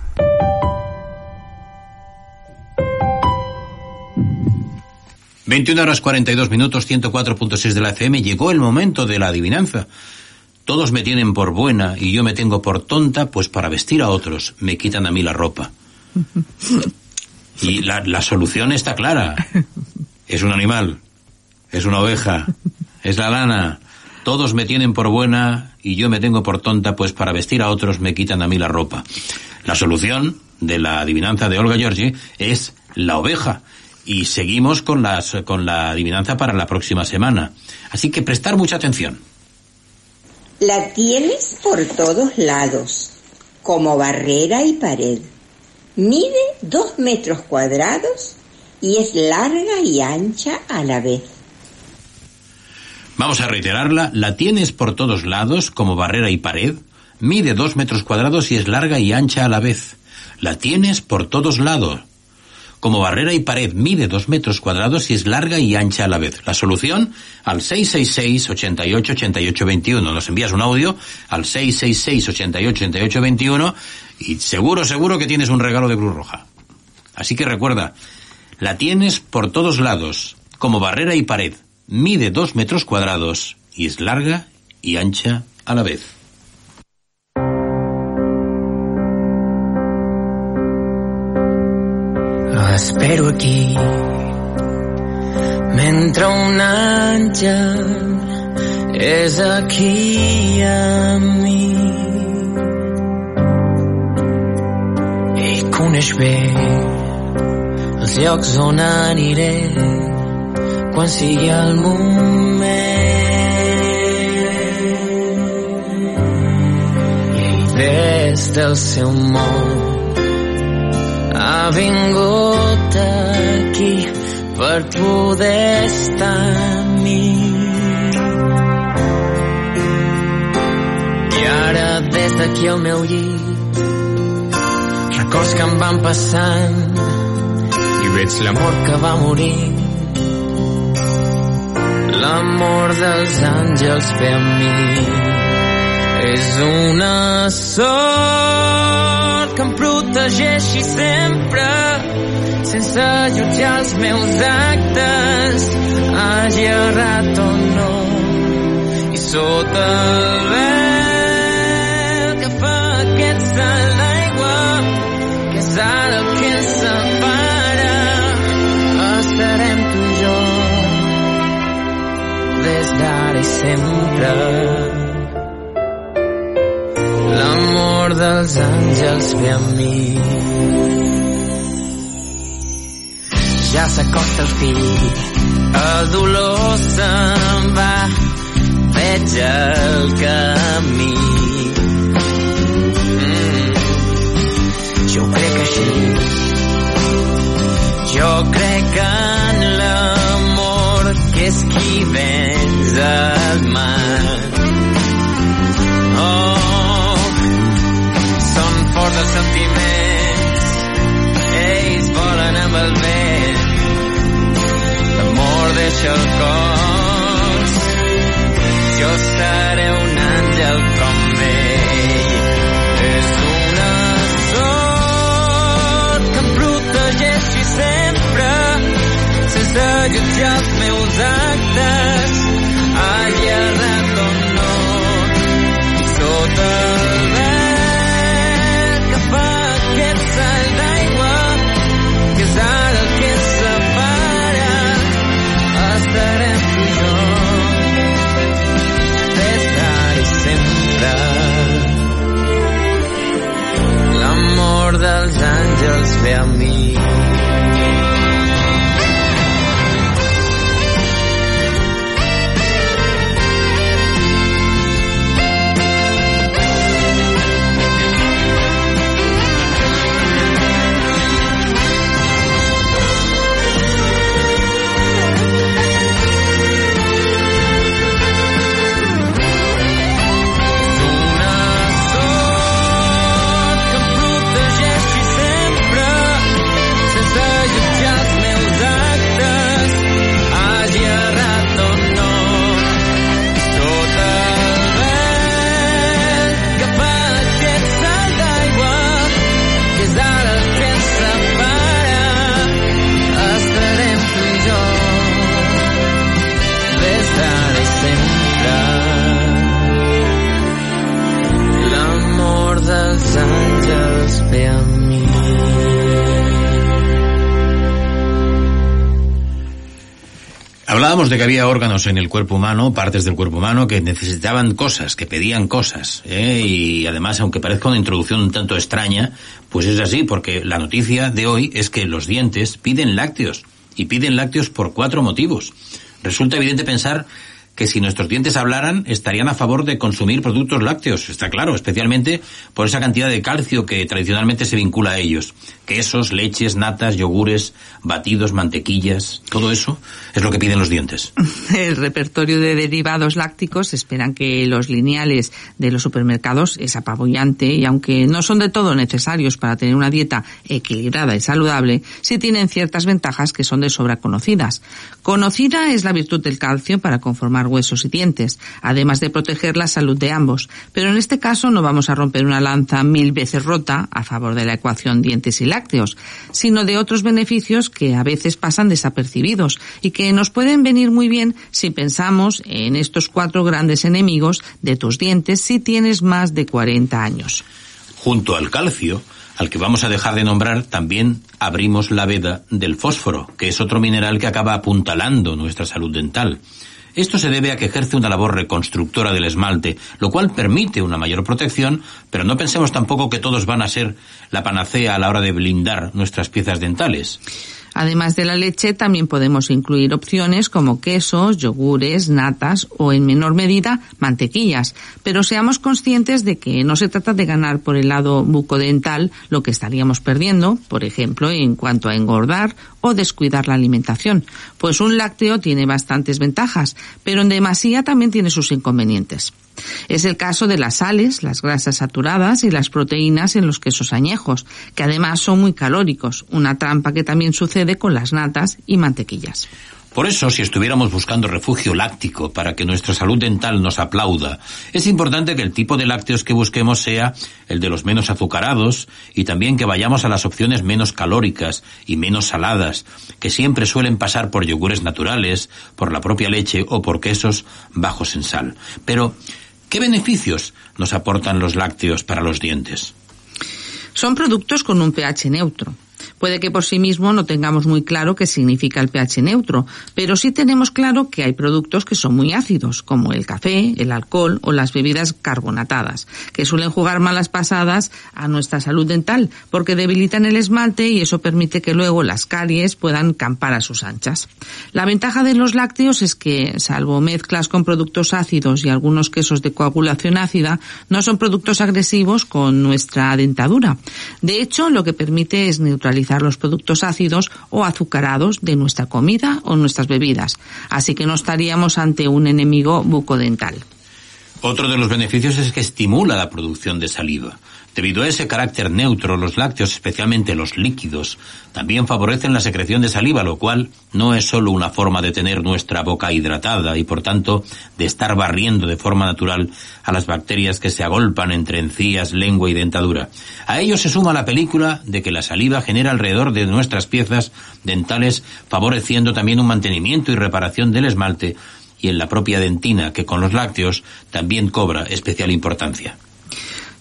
21 horas 42 minutos, 104.6 de la FM. Llegó el momento de la adivinanza. Todos me tienen por buena y yo me tengo por tonta, pues para vestir a otros me quitan a mí la ropa. Y la, la solución está clara. Es un animal, es una oveja, es la lana. Todos me tienen por buena y yo me tengo por tonta, pues para vestir a otros me quitan a mí la ropa. La solución de la adivinanza de Olga Giorgi es la oveja y seguimos con, las, con la adivinanza para la próxima semana. Así que prestar mucha atención. La tienes por todos lados, como barrera y pared. Mide dos metros cuadrados y es larga y ancha a la vez. Vamos a reiterarla. La tienes por todos lados, como barrera y pared. Mide dos metros cuadrados y es larga y ancha a la vez. La tienes por todos lados, como barrera y pared mide dos metros cuadrados y es larga y ancha a la vez. La solución al 666 88 88 21. Nos envías un audio al 666 88 88 21 y seguro, seguro que tienes un regalo de Cruz Roja. Así que recuerda, la tienes por todos lados, como barrera y pared. Mide dos metros cuadrados y es larga y ancha a la vez. Espero aquí mentre un àngel és aquí amb mi. Ell coneix bé els llocs on aniré quan sigui el moment. I ell des del seu món ha vingut aquí per poder estar amb mi. I ara des d'aquí al meu llit records que em van passant i veig l'amor que va morir l'amor dels àngels ve amb mi és una sort que em protegeixi sempre sense jutjar els meus actes hagi errat o no. I sota el vel que fa aquest salt d'aigua que és ara el que ens separa estarem tu i jo. Des d'ara i sempre l'amor dels àngels ve amb mi. Ja s'acosta el fi el dolor se'n va veig el camí. Mm. jo ho crec així. Jo crec en deixa el cos. Jo seré un àngel com ell. És una sort que em protegeixi sempre. Sense jutjar els meus actes Yeah. Hablábamos de que había órganos en el cuerpo humano, partes del cuerpo humano, que necesitaban cosas, que pedían cosas. ¿eh? Y además, aunque parezca una introducción un tanto extraña, pues es así, porque la noticia de hoy es que los dientes piden lácteos. Y piden lácteos por cuatro motivos. Resulta evidente pensar que si nuestros dientes hablaran, estarían a favor de consumir productos lácteos, está claro, especialmente por esa cantidad de calcio que tradicionalmente se vincula a ellos. Quesos, leches, natas, yogures, batidos, mantequillas, todo eso es lo que piden los dientes. (laughs) El repertorio de derivados lácticos esperan que los lineales de los supermercados es apabullante y aunque no son de todo necesarios para tener una dieta equilibrada y saludable, sí tienen ciertas ventajas que son de sobra conocidas. Conocida es la virtud del calcio para conformar huesos y dientes, además de proteger la salud de ambos. Pero en este caso no vamos a romper una lanza mil veces rota a favor de la ecuación dientes y lácteos, sino de otros beneficios que a veces pasan desapercibidos y que nos pueden venir muy bien si pensamos en estos cuatro grandes enemigos de tus dientes si tienes más de 40 años. Junto al calcio, al que vamos a dejar de nombrar, también abrimos la veda del fósforo, que es otro mineral que acaba apuntalando nuestra salud dental. Esto se debe a que ejerce una labor reconstructora del esmalte, lo cual permite una mayor protección, pero no pensemos tampoco que todos van a ser la panacea a la hora de blindar nuestras piezas dentales. Además de la leche, también podemos incluir opciones como quesos, yogures, natas o, en menor medida, mantequillas. Pero seamos conscientes de que no se trata de ganar por el lado bucodental lo que estaríamos perdiendo, por ejemplo, en cuanto a engordar o descuidar la alimentación. Pues un lácteo tiene bastantes ventajas, pero en demasía también tiene sus inconvenientes. Es el caso de las sales, las grasas saturadas y las proteínas en los quesos añejos, que además son muy calóricos, una trampa que también sucede con las natas y mantequillas. Por eso, si estuviéramos buscando refugio láctico para que nuestra salud dental nos aplauda, es importante que el tipo de lácteos que busquemos sea el de los menos azucarados y también que vayamos a las opciones menos calóricas y menos saladas, que siempre suelen pasar por yogures naturales, por la propia leche o por quesos bajos en sal. Pero, ¿qué beneficios nos aportan los lácteos para los dientes? Son productos con un pH neutro. Puede que por sí mismo no tengamos muy claro qué significa el pH neutro, pero sí tenemos claro que hay productos que son muy ácidos, como el café, el alcohol o las bebidas carbonatadas, que suelen jugar malas pasadas a nuestra salud dental, porque debilitan el esmalte y eso permite que luego las caries puedan campar a sus anchas. La ventaja de los lácteos es que, salvo mezclas con productos ácidos y algunos quesos de coagulación ácida, no son productos agresivos con nuestra dentadura. De hecho, lo que permite es neutralizar los productos ácidos o azucarados de nuestra comida o nuestras bebidas, así que no estaríamos ante un enemigo bucodental. Otro de los beneficios es que estimula la producción de saliva. Debido a ese carácter neutro, los lácteos, especialmente los líquidos, también favorecen la secreción de saliva, lo cual no es solo una forma de tener nuestra boca hidratada y, por tanto, de estar barriendo de forma natural a las bacterias que se agolpan entre encías, lengua y dentadura. A ello se suma la película de que la saliva genera alrededor de nuestras piezas dentales, favoreciendo también un mantenimiento y reparación del esmalte y en la propia dentina, que con los lácteos también cobra especial importancia.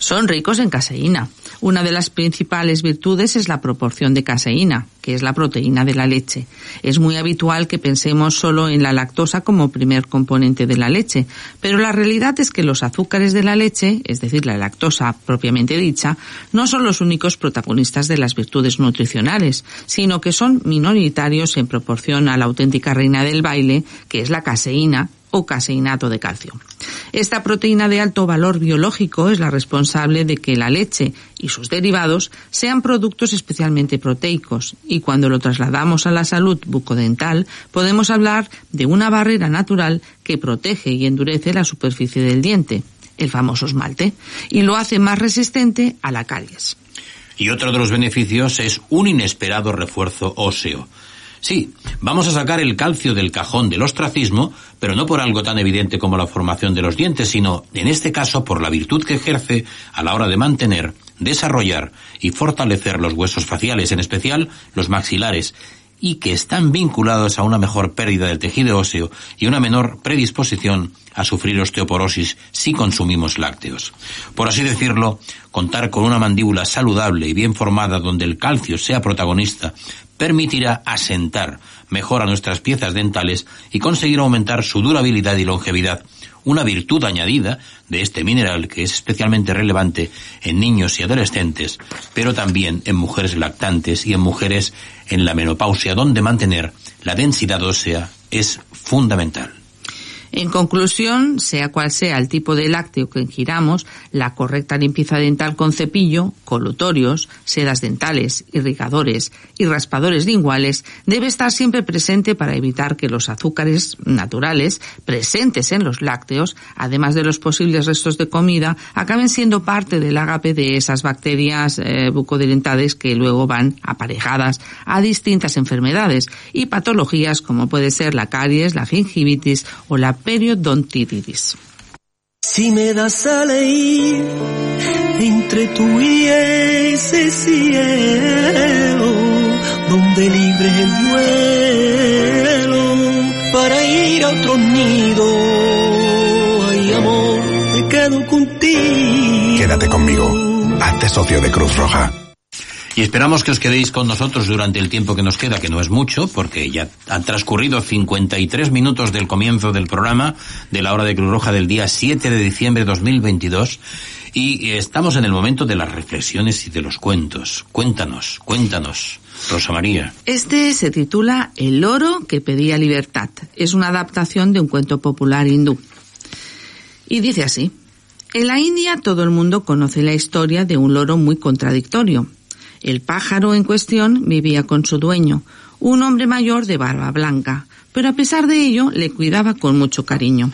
Son ricos en caseína. Una de las principales virtudes es la proporción de caseína, que es la proteína de la leche. Es muy habitual que pensemos solo en la lactosa como primer componente de la leche, pero la realidad es que los azúcares de la leche, es decir, la lactosa propiamente dicha, no son los únicos protagonistas de las virtudes nutricionales, sino que son minoritarios en proporción a la auténtica reina del baile, que es la caseína, o caseinato de calcio. Esta proteína de alto valor biológico es la responsable de que la leche y sus derivados sean productos especialmente proteicos y cuando lo trasladamos a la salud bucodental podemos hablar de una barrera natural que protege y endurece la superficie del diente, el famoso esmalte, y lo hace más resistente a la caries. Y otro de los beneficios es un inesperado refuerzo óseo. Sí, vamos a sacar el calcio del cajón del ostracismo, pero no por algo tan evidente como la formación de los dientes, sino, en este caso, por la virtud que ejerce a la hora de mantener, desarrollar y fortalecer los huesos faciales, en especial los maxilares, y que están vinculados a una mejor pérdida del tejido óseo y una menor predisposición a sufrir osteoporosis si consumimos lácteos. Por así decirlo, contar con una mandíbula saludable y bien formada donde el calcio sea protagonista permitirá asentar mejor a nuestras piezas dentales y conseguir aumentar su durabilidad y longevidad, una virtud añadida de este mineral que es especialmente relevante en niños y adolescentes, pero también en mujeres lactantes y en mujeres en la menopausia, donde mantener la densidad ósea es fundamental. En conclusión, sea cual sea el tipo de lácteo que ingiramos, la correcta limpieza dental con cepillo, colutorios, sedas dentales, irrigadores y raspadores linguales debe estar siempre presente para evitar que los azúcares naturales presentes en los lácteos, además de los posibles restos de comida, acaben siendo parte del ágape de esas bacterias eh, que luego van aparejadas a distintas enfermedades y patologías como puede ser la caries, la gingivitis o la periodontitis. Si me das a leer entre tú y ese cielo, donde libre el vuelo para ir a otro nido, ay amor, me quedo contigo. Quédate conmigo. Hazte socio de Cruz Roja. Y esperamos que os quedéis con nosotros durante el tiempo que nos queda, que no es mucho, porque ya han transcurrido 53 minutos del comienzo del programa, de la hora de Cruz Roja del día 7 de diciembre de 2022, y estamos en el momento de las reflexiones y de los cuentos. Cuéntanos, cuéntanos. Rosa María. Este se titula El loro que pedía libertad. Es una adaptación de un cuento popular hindú. Y dice así. En la India todo el mundo conoce la historia de un loro muy contradictorio. El pájaro en cuestión vivía con su dueño, un hombre mayor de barba blanca, pero a pesar de ello le cuidaba con mucho cariño.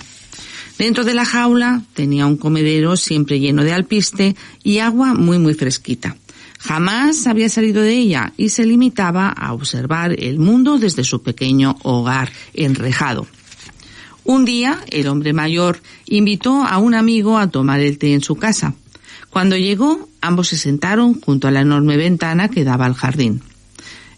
Dentro de la jaula tenía un comedero siempre lleno de alpiste y agua muy muy fresquita. Jamás había salido de ella y se limitaba a observar el mundo desde su pequeño hogar enrejado. Un día el hombre mayor invitó a un amigo a tomar el té en su casa. Cuando llegó, ambos se sentaron junto a la enorme ventana que daba al jardín.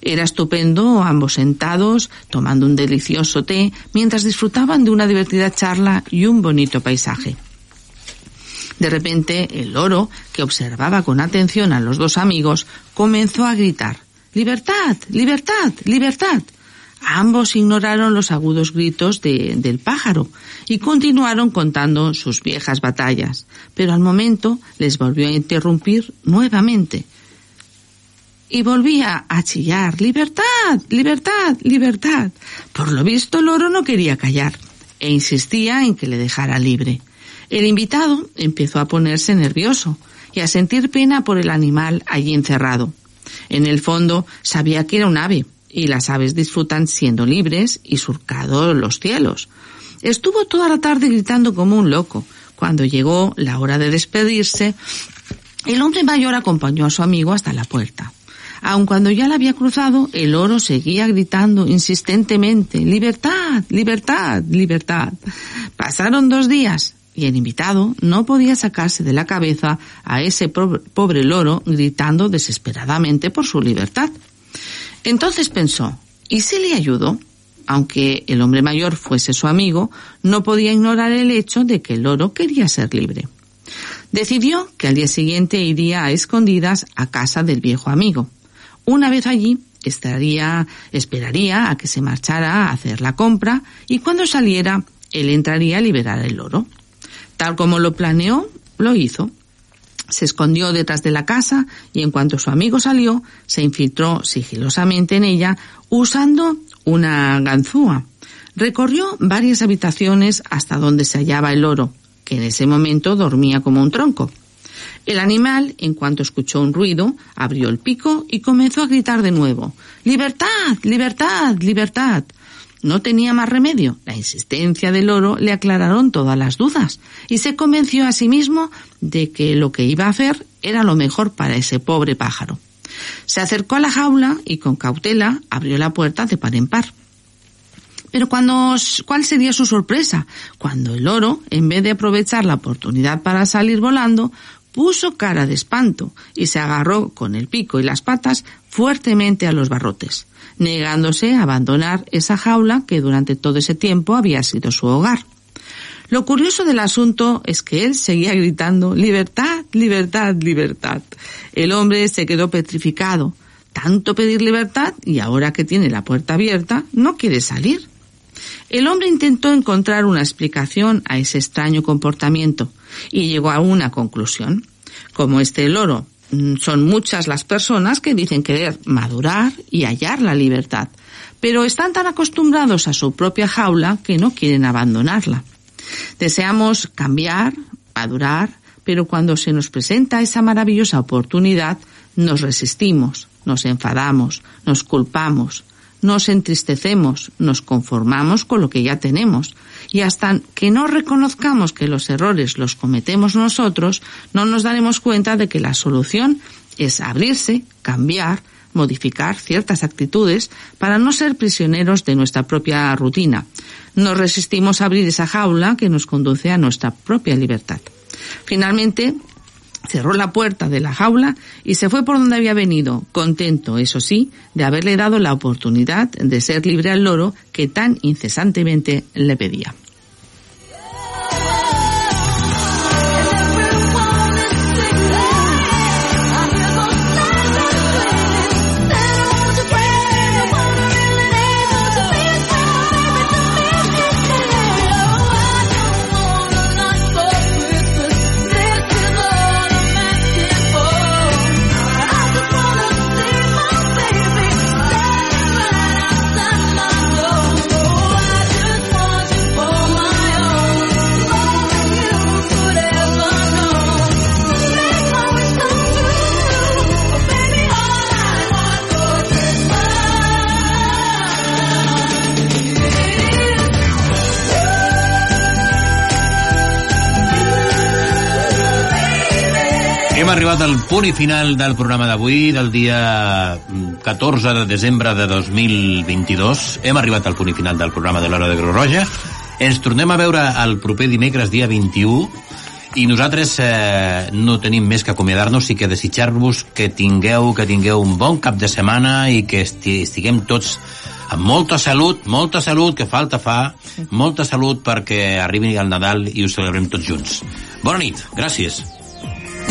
Era estupendo, ambos sentados, tomando un delicioso té, mientras disfrutaban de una divertida charla y un bonito paisaje. De repente, el loro, que observaba con atención a los dos amigos, comenzó a gritar Libertad, libertad, libertad. Ambos ignoraron los agudos gritos de, del pájaro y continuaron contando sus viejas batallas, pero al momento les volvió a interrumpir nuevamente y volvía a chillar Libertad, libertad, libertad. Por lo visto el loro no quería callar e insistía en que le dejara libre. El invitado empezó a ponerse nervioso y a sentir pena por el animal allí encerrado. En el fondo sabía que era un ave, y las aves disfrutan siendo libres y surcados los cielos. Estuvo toda la tarde gritando como un loco. Cuando llegó la hora de despedirse, el hombre mayor acompañó a su amigo hasta la puerta. Aun cuando ya la había cruzado, el oro seguía gritando insistentemente, libertad, libertad, libertad. Pasaron dos días y el invitado no podía sacarse de la cabeza a ese pobre loro gritando desesperadamente por su libertad. Entonces pensó, ¿y si le ayudó? Aunque el hombre mayor fuese su amigo, no podía ignorar el hecho de que el loro quería ser libre. Decidió que al día siguiente iría a escondidas a casa del viejo amigo. Una vez allí, estaría, esperaría a que se marchara a hacer la compra y cuando saliera, él entraría a liberar el loro. Tal como lo planeó, lo hizo. Se escondió detrás de la casa y en cuanto su amigo salió, se infiltró sigilosamente en ella usando una ganzúa. Recorrió varias habitaciones hasta donde se hallaba el loro, que en ese momento dormía como un tronco. El animal, en cuanto escuchó un ruido, abrió el pico y comenzó a gritar de nuevo Libertad, libertad, libertad. No tenía más remedio. La insistencia del loro le aclararon todas las dudas y se convenció a sí mismo de que lo que iba a hacer era lo mejor para ese pobre pájaro. Se acercó a la jaula y con cautela abrió la puerta de par en par. Pero cuando, ¿cuál sería su sorpresa? Cuando el loro, en vez de aprovechar la oportunidad para salir volando, puso cara de espanto y se agarró con el pico y las patas fuertemente a los barrotes negándose a abandonar esa jaula que durante todo ese tiempo había sido su hogar. Lo curioso del asunto es que él seguía gritando libertad, libertad, libertad. El hombre se quedó petrificado. Tanto pedir libertad y ahora que tiene la puerta abierta no quiere salir. El hombre intentó encontrar una explicación a ese extraño comportamiento y llegó a una conclusión. Como este loro son muchas las personas que dicen querer madurar y hallar la libertad, pero están tan acostumbrados a su propia jaula que no quieren abandonarla. Deseamos cambiar, madurar, pero cuando se nos presenta esa maravillosa oportunidad, nos resistimos, nos enfadamos, nos culpamos, nos entristecemos, nos conformamos con lo que ya tenemos. Y hasta que no reconozcamos que los errores los cometemos nosotros, no nos daremos cuenta de que la solución es abrirse, cambiar, modificar ciertas actitudes para no ser prisioneros de nuestra propia rutina. Nos resistimos a abrir esa jaula que nos conduce a nuestra propia libertad. Finalmente, cerró la puerta de la jaula y se fue por donde había venido, contento, eso sí, de haberle dado la oportunidad de ser libre al loro que tan incesantemente le pedía. Hem arribat al punt i final del programa d'avui, del dia 14 de desembre de 2022. Hem arribat al punt i final del programa de l'Hora de Creu Roja. Ens tornem a veure el proper dimecres, dia 21, i nosaltres eh, no tenim més que acomiadar-nos i que desitjar-vos que tingueu que tingueu un bon cap de setmana i que esti estiguem tots amb molta salut, molta salut, que falta fa, molta salut perquè arribi el Nadal i ho celebrem tots junts. Bona nit, gràcies.